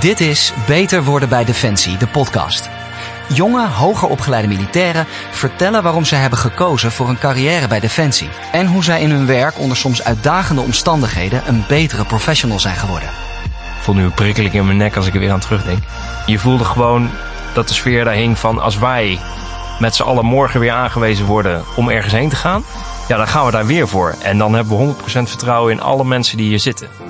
Dit is Beter worden bij Defensie, de podcast. Jonge, hoger opgeleide militairen vertellen waarom ze hebben gekozen voor een carrière bij Defensie. En hoe zij in hun werk onder soms uitdagende omstandigheden een betere professional zijn geworden. Ik voel nu een prikkeling in mijn nek als ik er weer aan terugdenk. Je voelde gewoon dat de sfeer daar hing van als wij met z'n allen morgen weer aangewezen worden om ergens heen te gaan. Ja, dan gaan we daar weer voor. En dan hebben we 100% vertrouwen in alle mensen die hier zitten.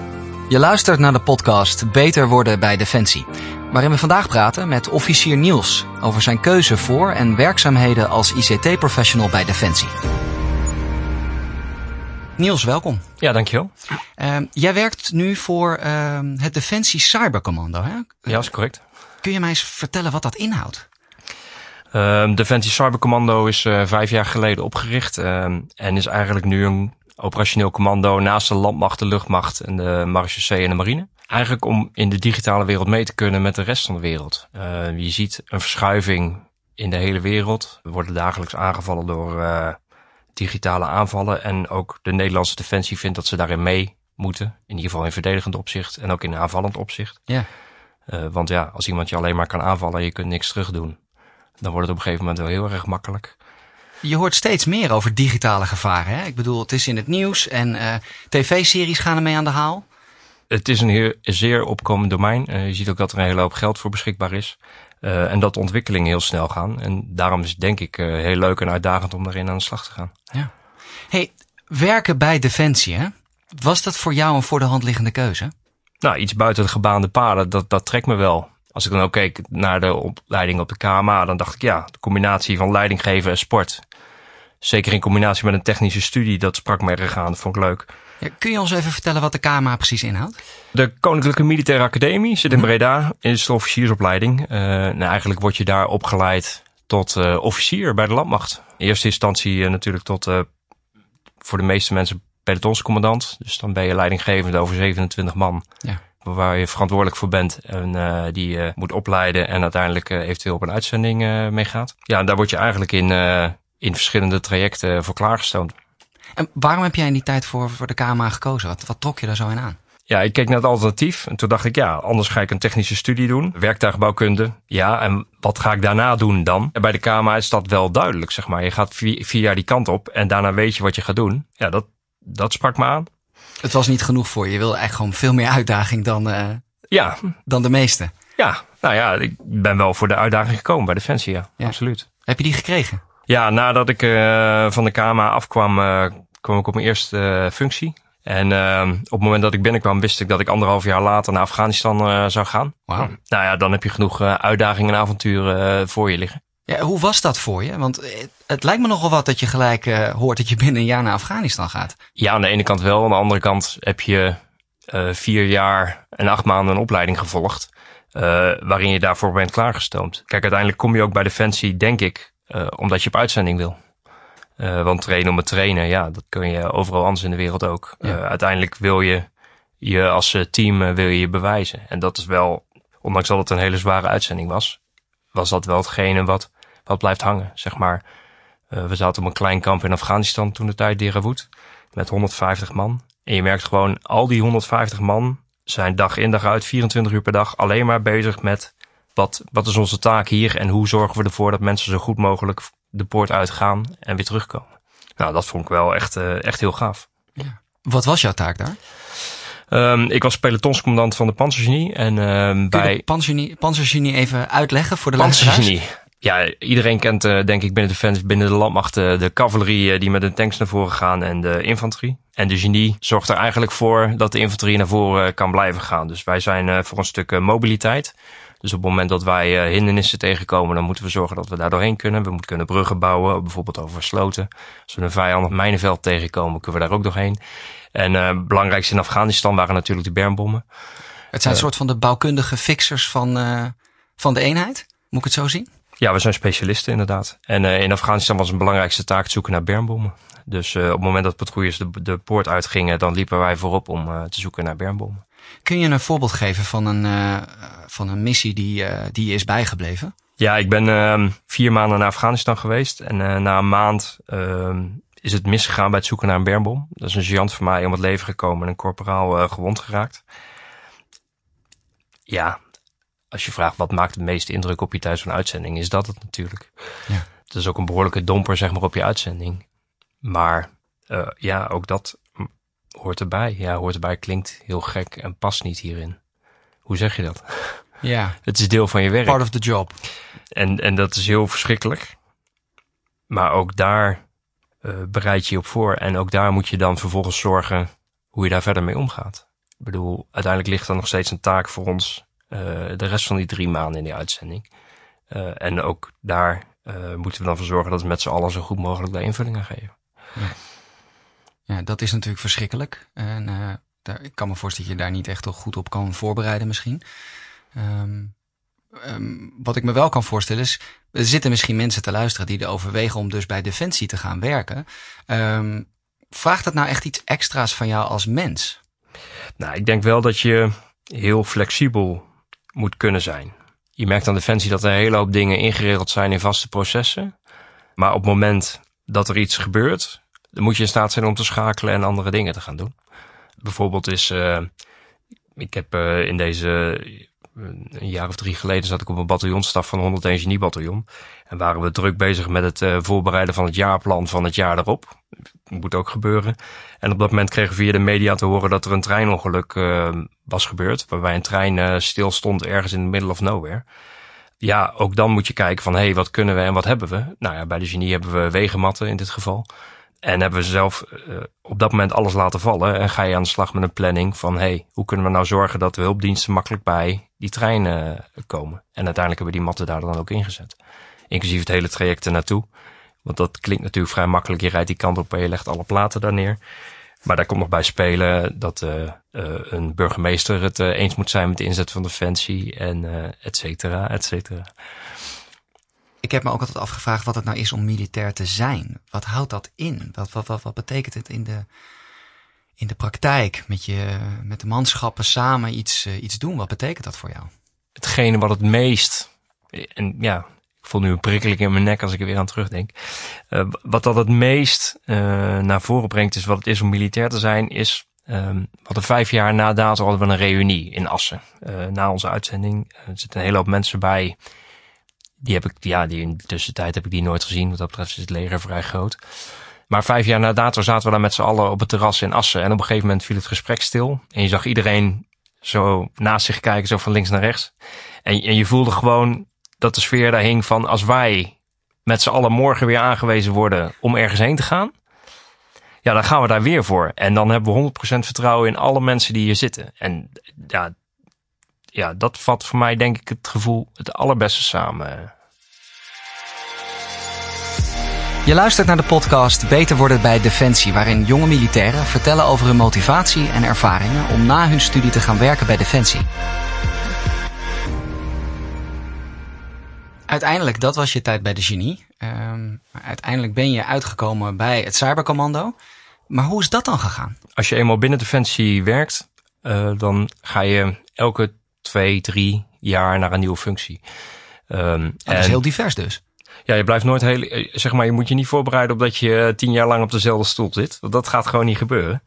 Je luistert naar de podcast Beter worden bij Defensie. Waarin we vandaag praten met officier Niels over zijn keuze voor en werkzaamheden als ICT-professional bij Defensie. Niels, welkom. Ja, dankjewel. Uh, jij werkt nu voor uh, het Defensie Cybercommando, hè? Ja, is correct. Kun je mij eens vertellen wat dat inhoudt? Uh, Defensie Cybercommando is uh, vijf jaar geleden opgericht en is eigenlijk nu een operationeel commando naast de landmacht, de luchtmacht en de marechaussee en de marine. Eigenlijk om in de digitale wereld mee te kunnen met de rest van de wereld. Uh, je ziet een verschuiving in de hele wereld. We worden dagelijks aangevallen door uh, digitale aanvallen. En ook de Nederlandse defensie vindt dat ze daarin mee moeten. In ieder geval in verdedigend opzicht en ook in aanvallend opzicht. Ja. Uh, want ja, als iemand je alleen maar kan aanvallen en je kunt niks terug doen, dan wordt het op een gegeven moment wel heel erg makkelijk. Je hoort steeds meer over digitale gevaren. Hè? Ik bedoel, het is in het nieuws en uh, tv-series gaan ermee aan de haal. Het is een zeer opkomend domein. Uh, je ziet ook dat er een hele hoop geld voor beschikbaar is. Uh, en dat de ontwikkelingen heel snel gaan. En daarom is het denk ik heel leuk en uitdagend om daarin aan de slag te gaan. Ja. Hey, werken bij Defensie, hè? Was dat voor jou een voor de hand liggende keuze? Nou, iets buiten de gebaande paden, dat, dat trekt me wel. Als ik dan ook keek naar de opleiding op de KMA, dan dacht ik ja, de combinatie van leiding geven en sport. Zeker in combinatie met een technische studie, dat sprak me erg aan, dat vond ik leuk. Ja, kun je ons even vertellen wat de KMA precies inhoudt? De Koninklijke Militaire Academie zit in Breda, is de officiersopleiding. Uh, nou, eigenlijk word je daar opgeleid tot uh, officier bij de landmacht. In eerste instantie uh, natuurlijk tot voor de meeste mensen pelotonscommandant. Dus dan ben je leidinggevend over 27 man. Ja waar je verantwoordelijk voor bent en die je moet opleiden en uiteindelijk eventueel op een uitzending meegaat. Ja, en daar word je eigenlijk in, in verschillende trajecten voor klaargestoomd. En waarom heb jij in die tijd voor, voor de KMA gekozen? Wat, wat trok je daar zo in aan? Ja, ik keek naar het alternatief en toen dacht ik, ja, anders ga ik een technische studie doen, werktuigbouwkunde. Ja, en wat ga ik daarna doen dan? En bij de KMA is dat wel duidelijk, zeg maar. Je gaat vier, vier jaar die kant op en daarna weet je wat je gaat doen. Ja, dat, dat sprak me aan. Het was niet genoeg voor je. Je wilde eigenlijk gewoon veel meer uitdaging dan, uh, ja. dan de meeste. Ja, nou ja, ik ben wel voor de uitdaging gekomen bij Defensie, ja. ja. Absoluut. Heb je die gekregen? Ja, nadat ik uh, van de KMA afkwam, uh, kwam ik op mijn eerste functie. En op het moment dat ik binnenkwam, wist ik dat ik anderhalf jaar later naar Afghanistan zou gaan. Wow. Nou ja, dan heb je genoeg uitdagingen en avonturen voor je liggen. Ja, hoe was dat voor je? Want het lijkt me nogal wat dat je gelijk uh, hoort dat je binnen een jaar naar Afghanistan gaat. Ja, aan de ene kant wel. Aan de andere kant heb je uh, vier jaar en acht maanden een opleiding gevolgd. Uh, waarin je daarvoor bent klaargestoomd. Kijk, uiteindelijk kom je ook bij Defensie, denk ik, omdat je op uitzending wil. want trainen om het trainen, ja, dat kun je overal anders in de wereld ook. Ja. uiteindelijk wil je je als team wil je, je bewijzen. En dat is wel, ondanks dat het een hele zware uitzending was, was dat wel hetgene wat wat blijft hangen, zeg maar. We zaten op een klein kamp in Afghanistan toen de tijd, Derawood, met 150 man. En je merkt gewoon, al die 150 man zijn dag in dag uit, 24 uur per dag, alleen maar bezig met wat, wat is onze taak hier en hoe zorgen we ervoor dat mensen zo goed mogelijk de poort uitgaan en weer terugkomen. Nou, dat vond ik wel echt, uh, echt heel gaaf. Ja. Wat was jouw taak daar? Um, ik was pelotonscommandant van de Panzergenie. En um, bij. Panzergenie, Panzergenie even uitleggen voor de Panzergenie. Ja, iedereen kent uh, denk ik binnen de fans, binnen de landmacht uh, de cavalerie die met de tanks naar voren gaan en de infanterie. En de genie zorgt er eigenlijk voor dat de infanterie naar voren kan blijven gaan. Dus wij zijn voor een stuk mobiliteit. Dus op het moment dat wij hindernissen tegenkomen, dan moeten we zorgen dat we daar doorheen kunnen. We moeten kunnen bruggen bouwen, bijvoorbeeld over sloten. Als we een vijandig mijnenveld tegenkomen, kunnen we daar ook doorheen. En het belangrijkste in Afghanistan waren natuurlijk de bermbommen. Het zijn een soort van de bouwkundige fixers van, van de eenheid? Moet ik het zo zien? Ja, we zijn specialisten inderdaad. En uh, in Afghanistan was een belangrijkste taak het zoeken naar bermbommen. Dus uh, op het moment dat patrouilles de, de poort uitgingen, dan liepen wij voorop om uh, te zoeken naar bermbommen. Kun je een voorbeeld geven van een, van een missie die, die is bijgebleven? Ja, ik ben ehm, vier maanden naar Afghanistan geweest. En na een maand ehm, is het misgegaan bij het zoeken naar een bermbom. Dat is een sergeant van mij om het leven gekomen en een corporaal gewond geraakt. Ja, als je vraagt wat maakt het meeste indruk op je tijdens zo'n uitzending, is dat het natuurlijk. Ja. Het is ook een behoorlijke domper zeg maar op je uitzending. Maar uh, ja, ook dat hoort erbij. Ja, hoort erbij klinkt heel gek en past niet hierin. Hoe zeg je dat? Ja. Het is deel van je werk. Part of the job. En, en dat is heel verschrikkelijk. Maar ook daar uh, bereid je je op voor. En ook daar moet je dan vervolgens zorgen hoe je daar verder mee omgaat. Ik bedoel, uiteindelijk ligt er nog steeds een taak voor ons uh, de rest van die drie maanden in die uitzending. Uh, en ook daar moeten we dan voor zorgen dat we met z'n allen zo goed mogelijk daar invulling aan geven. Ja. Ja, dat is natuurlijk verschrikkelijk. En daar, ik kan me voorstellen dat je daar niet echt goed op kan voorbereiden misschien. Um, um, wat ik me wel kan voorstellen is, er zitten misschien mensen te luisteren die er overwegen om dus bij Defensie te gaan werken. Um, vraagt dat nou echt iets extra's van jou als mens? Nou, ik denk wel dat je heel flexibel moet kunnen zijn. Je merkt aan Defensie dat er een hele hoop dingen ingeregeld zijn in vaste processen. Maar op het moment dat er iets gebeurt, dan moet je in staat zijn om te schakelen en andere dingen te gaan doen. Bijvoorbeeld is, uh, ik heb uh, in deze een jaar of drie geleden zat ik op een bataljonstaf van 101 Geniebataljon. En waren we druk bezig met het voorbereiden van het jaarplan van het jaar erop. Moet ook gebeuren. En op dat moment kregen we via de media te horen dat er een treinongeluk was gebeurd. Waarbij een trein stil stond ergens in the middle of nowhere. Ja, ook dan moet je kijken van hé, hey, wat kunnen we en wat hebben we? Nou ja, bij de genie hebben we wegenmatten in dit geval. En hebben we zelf uh, op dat moment alles laten vallen. En ga je aan de slag met een planning van hey, hoe kunnen we nou zorgen dat de hulpdiensten makkelijk bij die trein uh, komen. En uiteindelijk hebben we die matten daar dan ook ingezet. Inclusief het hele traject ernaartoe. Want dat klinkt natuurlijk vrij makkelijk. Je rijdt die kant op en je legt alle platen daar neer. Maar daar komt nog bij spelen dat uh, een burgemeester het eens moet zijn met de inzet van Defensie en et cetera, et cetera. Ik heb me ook altijd afgevraagd wat het nou is om militair te zijn. Wat houdt dat in? Wat, wat, wat, betekent het in de, in de praktijk? Met, je, met de manschappen samen iets, uh, iets doen. Wat betekent dat voor jou? Hetgene wat het meest. En ja, ik voel nu een prikkeling in mijn nek als ik er weer aan terugdenk. Uh, wat dat het meest uh, naar voren brengt, is wat het is om militair te zijn, is. Um, we hadden vijf jaar na dato hadden we een reunie in Assen. Na onze uitzending. Er zitten een hele hoop mensen bij die heb ik, ja, die in de tussentijd heb ik die nooit gezien. Wat dat betreft is het leger vrij groot. Maar vijf jaar na dato zaten we daar met z'n allen op het terras in Assen. En op een gegeven moment viel het gesprek stil. En je zag iedereen zo naast zich kijken, zo van links naar rechts. En, en je voelde gewoon dat de sfeer daar hing van als wij met z'n allen morgen weer aangewezen worden om ergens heen te gaan. Ja, dan gaan we daar weer voor. En dan hebben we 100% vertrouwen in alle mensen die hier zitten. En ja, ja, dat vat voor mij denk ik het gevoel het allerbeste samen. Je luistert naar de podcast Beter worden bij Defensie, waarin jonge militairen vertellen over hun motivatie en ervaringen om na hun studie te gaan werken bij Defensie. Uiteindelijk, dat was je tijd bij de genie. Um, uiteindelijk ben je uitgekomen bij het cybercommando. Maar hoe is dat dan gegaan? Als je eenmaal binnen Defensie werkt, uh, dan ga je elke twee, drie jaar naar een nieuwe functie. Um, dat en, is heel divers dus. Ja, je blijft nooit heel, zeg maar, je moet je niet voorbereiden op dat je tien jaar lang op dezelfde stoel zit. Want dat gaat gewoon niet gebeuren.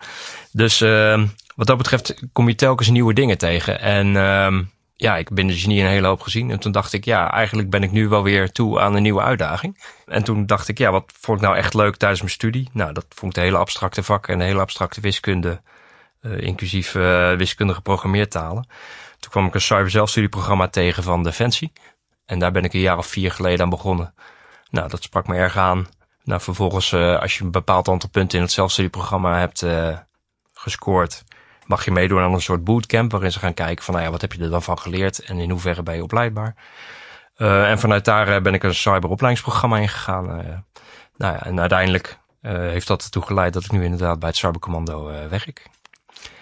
Dus uh, wat dat betreft kom je telkens nieuwe dingen tegen. En uh, ja, ik ben de genie een hele hoop gezien. En toen dacht ik, ja, eigenlijk ben ik nu wel weer toe aan een nieuwe uitdaging. En toen dacht ik, ja, wat vond ik nou echt leuk tijdens mijn studie? Nou, dat vond ik de hele abstracte vakken en de hele abstracte wiskunde, uh, inclusief wiskundige programmeertalen. Toen kwam ik een cyber zelfstudieprogramma tegen van Defensie. En daar ben ik een jaar of vier geleden aan begonnen. Nou, dat sprak me erg aan. Nou, vervolgens, uh, als je een bepaald aantal punten in het zelfstudieprogramma hebt uh, gescoord, mag je meedoen aan een soort bootcamp waarin ze gaan kijken van, nou ja, wat heb je er dan van geleerd en in hoeverre ben je opleidbaar. Uh, en vanuit daar ben ik een cyberopleidingsprogramma ingegaan. nou ja, en uiteindelijk heeft dat ertoe geleid dat ik nu inderdaad bij het cybercommando werk.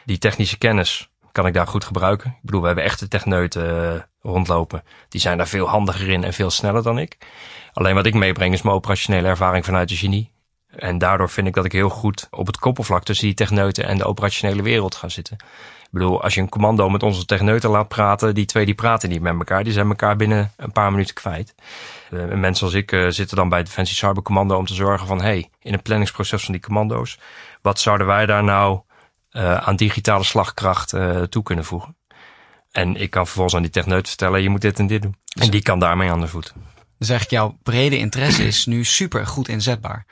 Die technische kennis kan ik daar goed gebruiken. Ik bedoel, we hebben echte techneuten rondlopen. Die zijn daar veel handiger in en veel sneller dan ik. Alleen wat ik meebreng is mijn operationele ervaring vanuit de genie. En daardoor vind ik dat ik heel goed op het koppelvlak tussen die techneuten en de operationele wereld ga zitten. Ik bedoel, als je een commando met onze techneuten laat praten, die twee die praten niet met elkaar. Die zijn elkaar binnen een paar minuten kwijt. Uh, mensen als ik uh, zitten dan bij Defensie Cyber Commando om te zorgen van, hey, in het planningsproces van die commando's, wat zouden wij daar nou uh, aan digitale slagkracht toe kunnen voegen. En ik kan vervolgens aan die techneut vertellen, je moet dit en dit doen. En die kan daarmee aan de voet. Dus eigenlijk jouw brede interesse is nu super goed inzetbaar.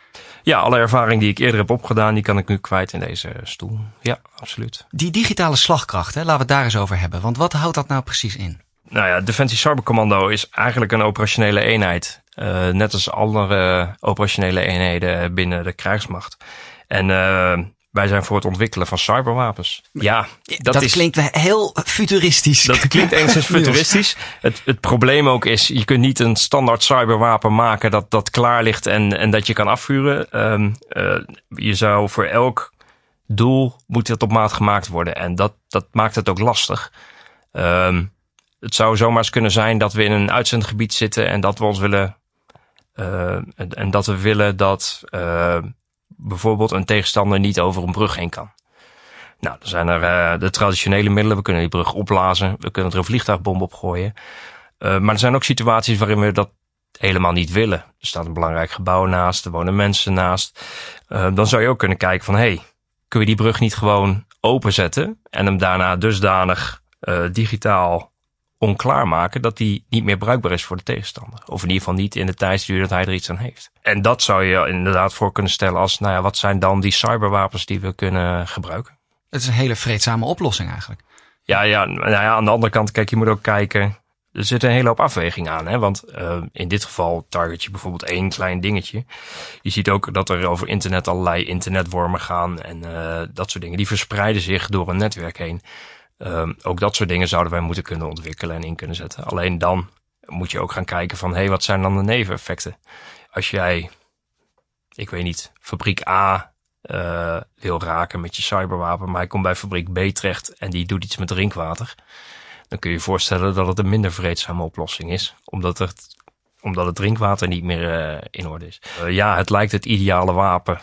Ja, alle ervaring die ik eerder heb opgedaan, die kan ik nu kwijt in deze stoel. Ja, absoluut. Die digitale slagkracht, hè, laten we het daar eens over hebben. Want wat houdt dat nou precies in? Nou ja, Defensie Cybercommando is eigenlijk een operationele eenheid. Uh, net als andere operationele eenheden binnen de krijgsmacht. En uh, wij zijn voor het ontwikkelen van cyberwapens. Ja, dat, dat is, klinkt heel futuristisch. Dat klinkt enigszins futuristisch. Het, het probleem ook is, je kunt niet een standaard cyberwapen maken dat, dat klaar ligt en, en dat je kan afvuren. Um, uh, je zou voor elk doel moet dat op maat gemaakt worden. En dat, dat maakt het ook lastig. Um, het zou zomaar eens kunnen zijn dat we in een uitzendgebied zitten en dat we ons willen. Uh, en, en, dat we willen dat uh, bijvoorbeeld een tegenstander niet over een brug heen kan. Nou, dan zijn er uh, de traditionele middelen. We kunnen die brug opblazen. We kunnen er een vliegtuigbom op gooien. Uh, maar er zijn ook situaties waarin we dat helemaal niet willen. Er staat een belangrijk gebouw naast. Er wonen mensen naast. Uh, dan zou je ook kunnen kijken van... hey, kunnen we die brug niet gewoon openzetten... en hem daarna dusdanig digitaal onklaar maken dat die niet meer bruikbaar is voor de tegenstander. Of in ieder geval niet in de tijdsduur dat hij er iets aan heeft. En dat zou je inderdaad voor kunnen stellen als, nou ja, wat zijn dan die cyberwapens die we kunnen gebruiken? Het is een hele vreedzame oplossing eigenlijk. Ja, ja, nou ja, aan de andere kant, kijk, je moet ook kijken. Er zit een hele hoop afweging aan. Hè? Want uh, in dit geval target je bijvoorbeeld één klein dingetje. Je ziet ook dat er over internet allerlei internetwormen gaan en uh, dat soort dingen. Die verspreiden zich door een netwerk heen. Um, ook dat soort dingen zouden wij moeten kunnen ontwikkelen en in kunnen zetten. Alleen dan moet je ook gaan kijken van, hé, hey, wat zijn dan de neveneffecten? Als jij, ik weet niet, fabriek A uh, wil raken met je cyberwapen, maar hij komt bij fabriek B terecht en die doet iets met drinkwater. Dan kun je je voorstellen dat het een minder vreedzame oplossing is, omdat het, omdat het drinkwater niet meer uh, in orde is. Uh, ja, het lijkt het ideale wapen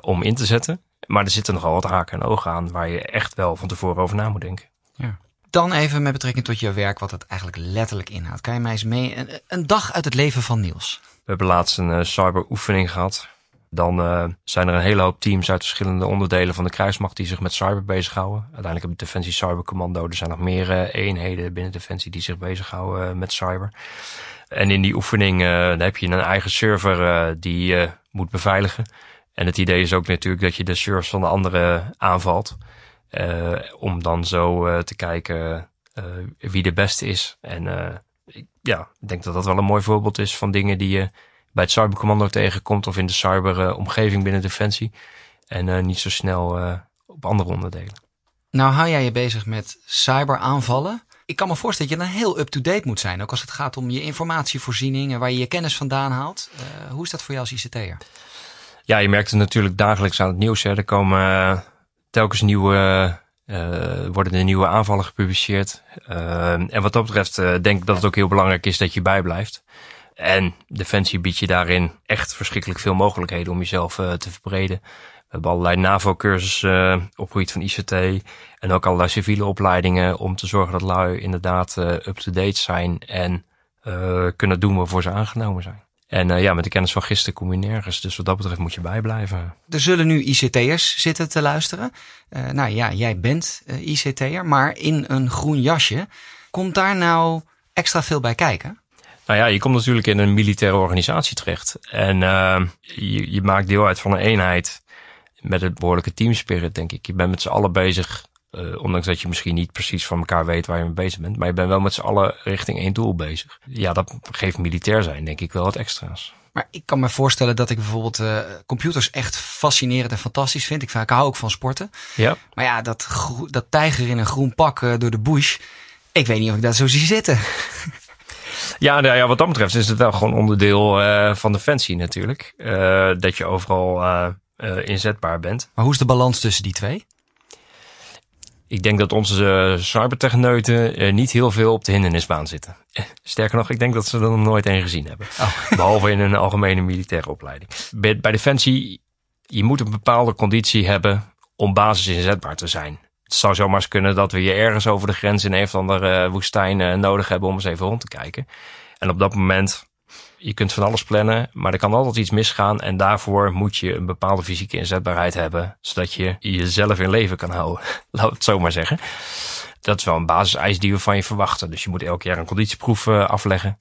om in te zetten. Maar er zitten nogal wat haken en ogen aan waar je echt wel van tevoren over na moet denken. Ja. Dan even met betrekking tot je werk, wat het eigenlijk letterlijk inhoudt. Kan je mij eens mee een, een dag uit het leven van Niels? We hebben laatst een uh, cyberoefening gehad. Dan uh, zijn er een hele hoop teams uit verschillende onderdelen van de krijgsmacht die zich met cyber bezighouden. Uiteindelijk hebben we Defensie Cybercommando. Er zijn nog meer uh, eenheden binnen Defensie die zich bezighouden met cyber. En in die oefening heb je een eigen server die je moet beveiligen. En het idee is ook natuurlijk dat je de servers van de anderen aanvalt. Uh, om dan zo uh, te kijken uh, wie de beste is. En ja, ik denk dat dat wel een mooi voorbeeld is van dingen die je bij het cybercommando tegenkomt of in de cyberomgeving binnen Defensie. En niet zo snel op andere onderdelen. Nou hou jij je bezig met cyberaanvallen. Ik kan me voorstellen dat je dan heel up-to-date moet zijn. Ook als het gaat om je informatievoorziening en waar je je kennis vandaan haalt. hoe is dat voor jou als ICT'er? Ja, je merkt het natuurlijk dagelijks aan het nieuws. Er komen uh, telkens nieuwe, uh, worden er nieuwe aanvallen gepubliceerd. Uh, en wat dat betreft denk ik dat het ook heel belangrijk is dat je bijblijft. En Defensie biedt je daarin echt verschrikkelijk veel mogelijkheden om jezelf te verbreden. We hebben allerlei NAVO-cursussen op van ICT. En ook allerlei civiele opleidingen om te zorgen dat lui inderdaad up-to-date zijn en kunnen doen waarvoor ze aangenomen zijn. En uh, ja, met de kennis van gisteren kom je nergens. Dus wat dat betreft moet je bijblijven. Er zullen nu ICT'ers zitten te luisteren. Uh, nou ja, jij bent uh, ICT'er, maar in een groen jasje. Komt daar nou extra veel bij kijken? Nou ja, je komt natuurlijk in een militaire organisatie terecht. En je, je maakt deel uit van een eenheid met een behoorlijke teamspirit, denk ik. Je bent met z'n allen bezig uh, ondanks dat je misschien niet precies van elkaar weet waar je mee bezig bent. Maar je bent wel met z'n allen richting één doel bezig. Ja, dat geeft militair zijn denk ik wel wat extra's. Maar ik kan me voorstellen dat ik bijvoorbeeld uh, computers echt fascinerend en fantastisch vind. Ik, ik hou ook van sporten. Ja. Maar ja, dat, dat tijger in een groen pak uh, door de bush. Ik weet niet of ik dat zo zie zitten. Ja, nou ja, wat dat betreft is het wel gewoon onderdeel uh, van Defensie natuurlijk. Dat je overal inzetbaar bent. Maar hoe is de balans tussen die twee? Ik denk dat onze uh, cybertechneuten uh, niet heel veel op de hindernisbaan zitten. Sterker nog, ik denk dat ze er nog nooit een gezien hebben. Oh. Behalve in een algemene militaire opleiding. Bij, bij Defensie, je moet een bepaalde conditie hebben om basis inzetbaar te zijn. Het zou zomaar eens kunnen dat we je ergens over de grens in een of andere woestijn nodig hebben om eens even rond te kijken. En op dat moment je kunt van alles plannen, maar er kan altijd iets misgaan. En daarvoor moet je een bepaalde fysieke inzetbaarheid hebben, zodat je jezelf in leven kan houden. Laat het zo maar zeggen. Dat is wel een basiseis die we van je verwachten. Dus je moet elk jaar een conditieproef uh, afleggen.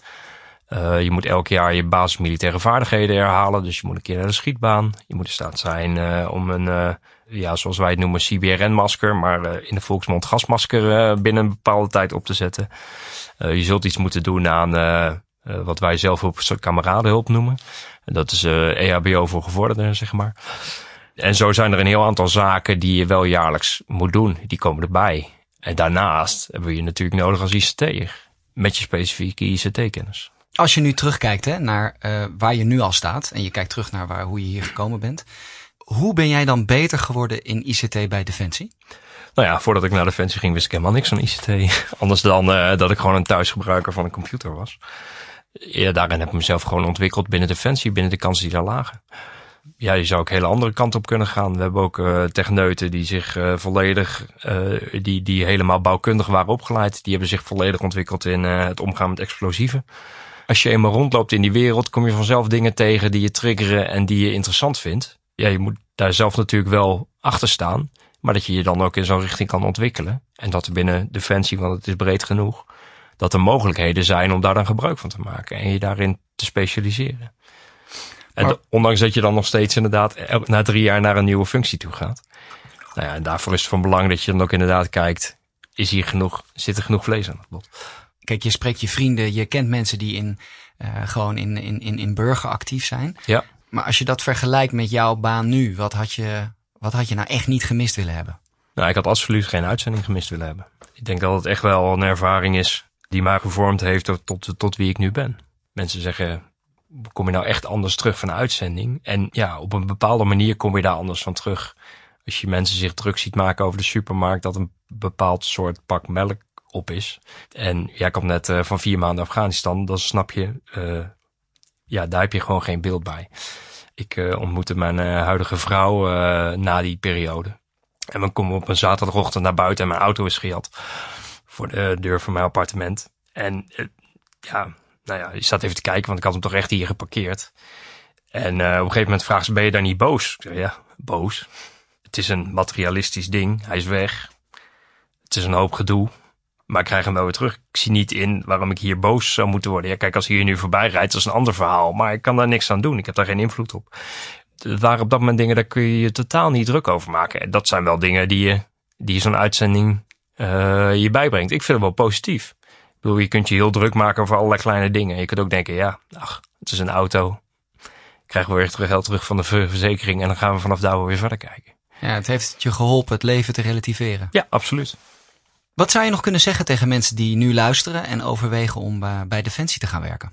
Uh, je moet elk jaar je basis militaire vaardigheden herhalen. Dus je moet een keer naar de schietbaan. Je moet in staat zijn uh, om een, ja, zoals wij het noemen, CBRN-masker, maar in de volksmond gasmasker binnen een bepaalde tijd op te zetten. je zult iets moeten doen aan wat wij zelf op kameradenhulp noemen. Dat is EHBO e voor gevorderden, zeg maar. En zo zijn er een heel aantal zaken die je wel jaarlijks moet doen. Die komen erbij. En daarnaast hebben we je natuurlijk nodig als ICT'er. Met je specifieke ICT-kennis. Als je nu terugkijkt hè, naar uh, waar je nu al staat. En je kijkt terug naar waar, hoe je hier gekomen bent. Hoe ben jij dan beter geworden in ICT bij Defensie? Nou ja, voordat ik naar Defensie ging wist ik helemaal niks van ICT. Anders dan uh, dat ik gewoon een thuisgebruiker van een computer was. Ja, daarin heb ik mezelf gewoon ontwikkeld binnen Defensie, binnen de kansen die daar lagen ja, je zou ook hele andere kant op kunnen gaan. We hebben ook uh, techneuten die zich uh, volledig, uh, die, die helemaal bouwkundig waren opgeleid. Die hebben zich volledig ontwikkeld in het omgaan met explosieven. Als je eenmaal rondloopt in die wereld, kom je vanzelf dingen tegen die je triggeren en die je interessant vindt. Ja, je moet daar zelf natuurlijk wel achter staan. Maar dat je je dan ook in zo'n richting kan ontwikkelen. En dat binnen Defensie, want het is breed genoeg, dat er mogelijkheden zijn om daar dan gebruik van te maken. En je daarin te specialiseren. En ondanks dat je dan nog steeds inderdaad na drie jaar naar een nieuwe functie toe gaat. Nou ja, en daarvoor is het van belang dat je dan ook inderdaad kijkt, is hier genoeg, zit er genoeg vlees aan het bot? Kijk, je spreekt je vrienden, je kent mensen die in, uh, gewoon in, in, in, in burger actief zijn. Ja. Maar als je dat vergelijkt met jouw baan nu, wat had je, wat had je nou echt niet gemist willen hebben? Nou, ik had absoluut geen uitzending gemist willen hebben. Ik denk dat het echt wel een ervaring is die mij gevormd heeft tot, tot, wie ik nu ben. Mensen zeggen, kom je nou echt anders terug van de uitzending? En ja, op een bepaalde manier kom je daar anders van terug. Als je mensen zich druk ziet maken over de supermarkt, dat een bepaald soort pak melk op is. En jij komt net uh, van vier maanden Afghanistan, dan snap je, uh, ja, daar heb je gewoon geen beeld bij. Ik uh, ontmoette mijn huidige vrouw na die periode. En we komen op een zaterdagochtend naar buiten en mijn auto is gejat. Voor de deur van mijn appartement. En ja, nou ja, je staat even te kijken, want ik had hem toch echt hier geparkeerd. En uh, op een gegeven moment vraagt ze, ben je daar niet boos? Ik zei, ja, boos. Het is een materialistisch ding. Hij is weg. Het is een hoop gedoe. Maar ik krijg hem wel weer terug. Ik zie niet in waarom ik hier boos zou moeten worden. Ja, kijk, als hij hier nu voorbij rijdt, dat is een ander verhaal. Maar ik kan daar niks aan doen. Ik heb daar geen invloed op. Het waren op dat moment dingen, daar kun je je totaal niet druk over maken. En dat zijn wel dingen die je, die zo'n uitzending uh, je bijbrengt. Ik vind het wel positief bedoel, je kunt je heel druk maken over allerlei kleine dingen. Je kunt ook denken, ja, ach, het is een auto. Krijgen we weer terug geld terug van de verzekering en dan gaan we vanaf daar weer verder kijken. Ja, het heeft je geholpen het leven te relativeren. Ja, absoluut. Wat zou je nog kunnen zeggen tegen mensen die nu luisteren en overwegen om uh, bij Defensie te gaan werken?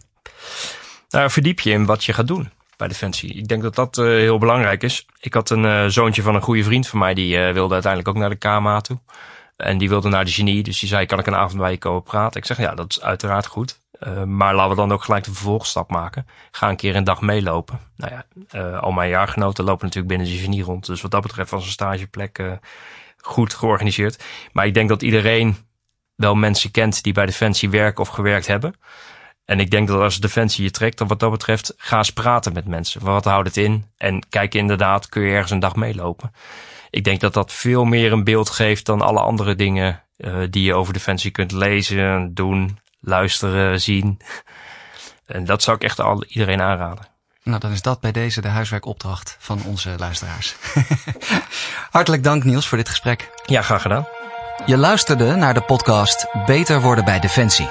Nou, verdiep je in wat je gaat doen bij Defensie. Ik denk dat dat uh, heel belangrijk is. Ik had een uh, zoontje van een goede vriend van mij, die wilde uiteindelijk ook naar de KMA toe. En die wilde naar de genie, dus die zei, kan ik een avond bij je komen praten? Ik zeg, ja, dat is uiteraard goed. Uh, maar laten we dan ook gelijk de vervolgstap maken. Ga een keer een dag meelopen. Nou ja, uh, al mijn jaargenoten lopen natuurlijk binnen de genie rond. Dus wat dat betreft was een stageplek uh, goed georganiseerd. Maar ik denk dat iedereen wel mensen kent die bij Defensie werken of gewerkt hebben. En ik denk dat als Defensie je trekt, dan wat dat betreft, ga eens praten met mensen. Wat houdt het in? En kijk inderdaad, kun je ergens een dag meelopen? ik denk dat dat veel meer een beeld geeft dan alle andere dingen uh, die je over Defensie kunt lezen, doen, luisteren, zien. En dat zou ik echt al iedereen aanraden. Nou, dan is dat bij deze de huiswerkopdracht van onze luisteraars. Hartelijk dank Niels voor dit gesprek. Ja, graag gedaan. Je luisterde naar de podcast Beter worden bij Defensie.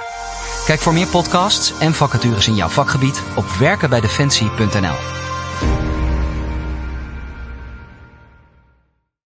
Kijk voor meer podcasts en vacatures in jouw vakgebied op werkenbijdefensie.nl.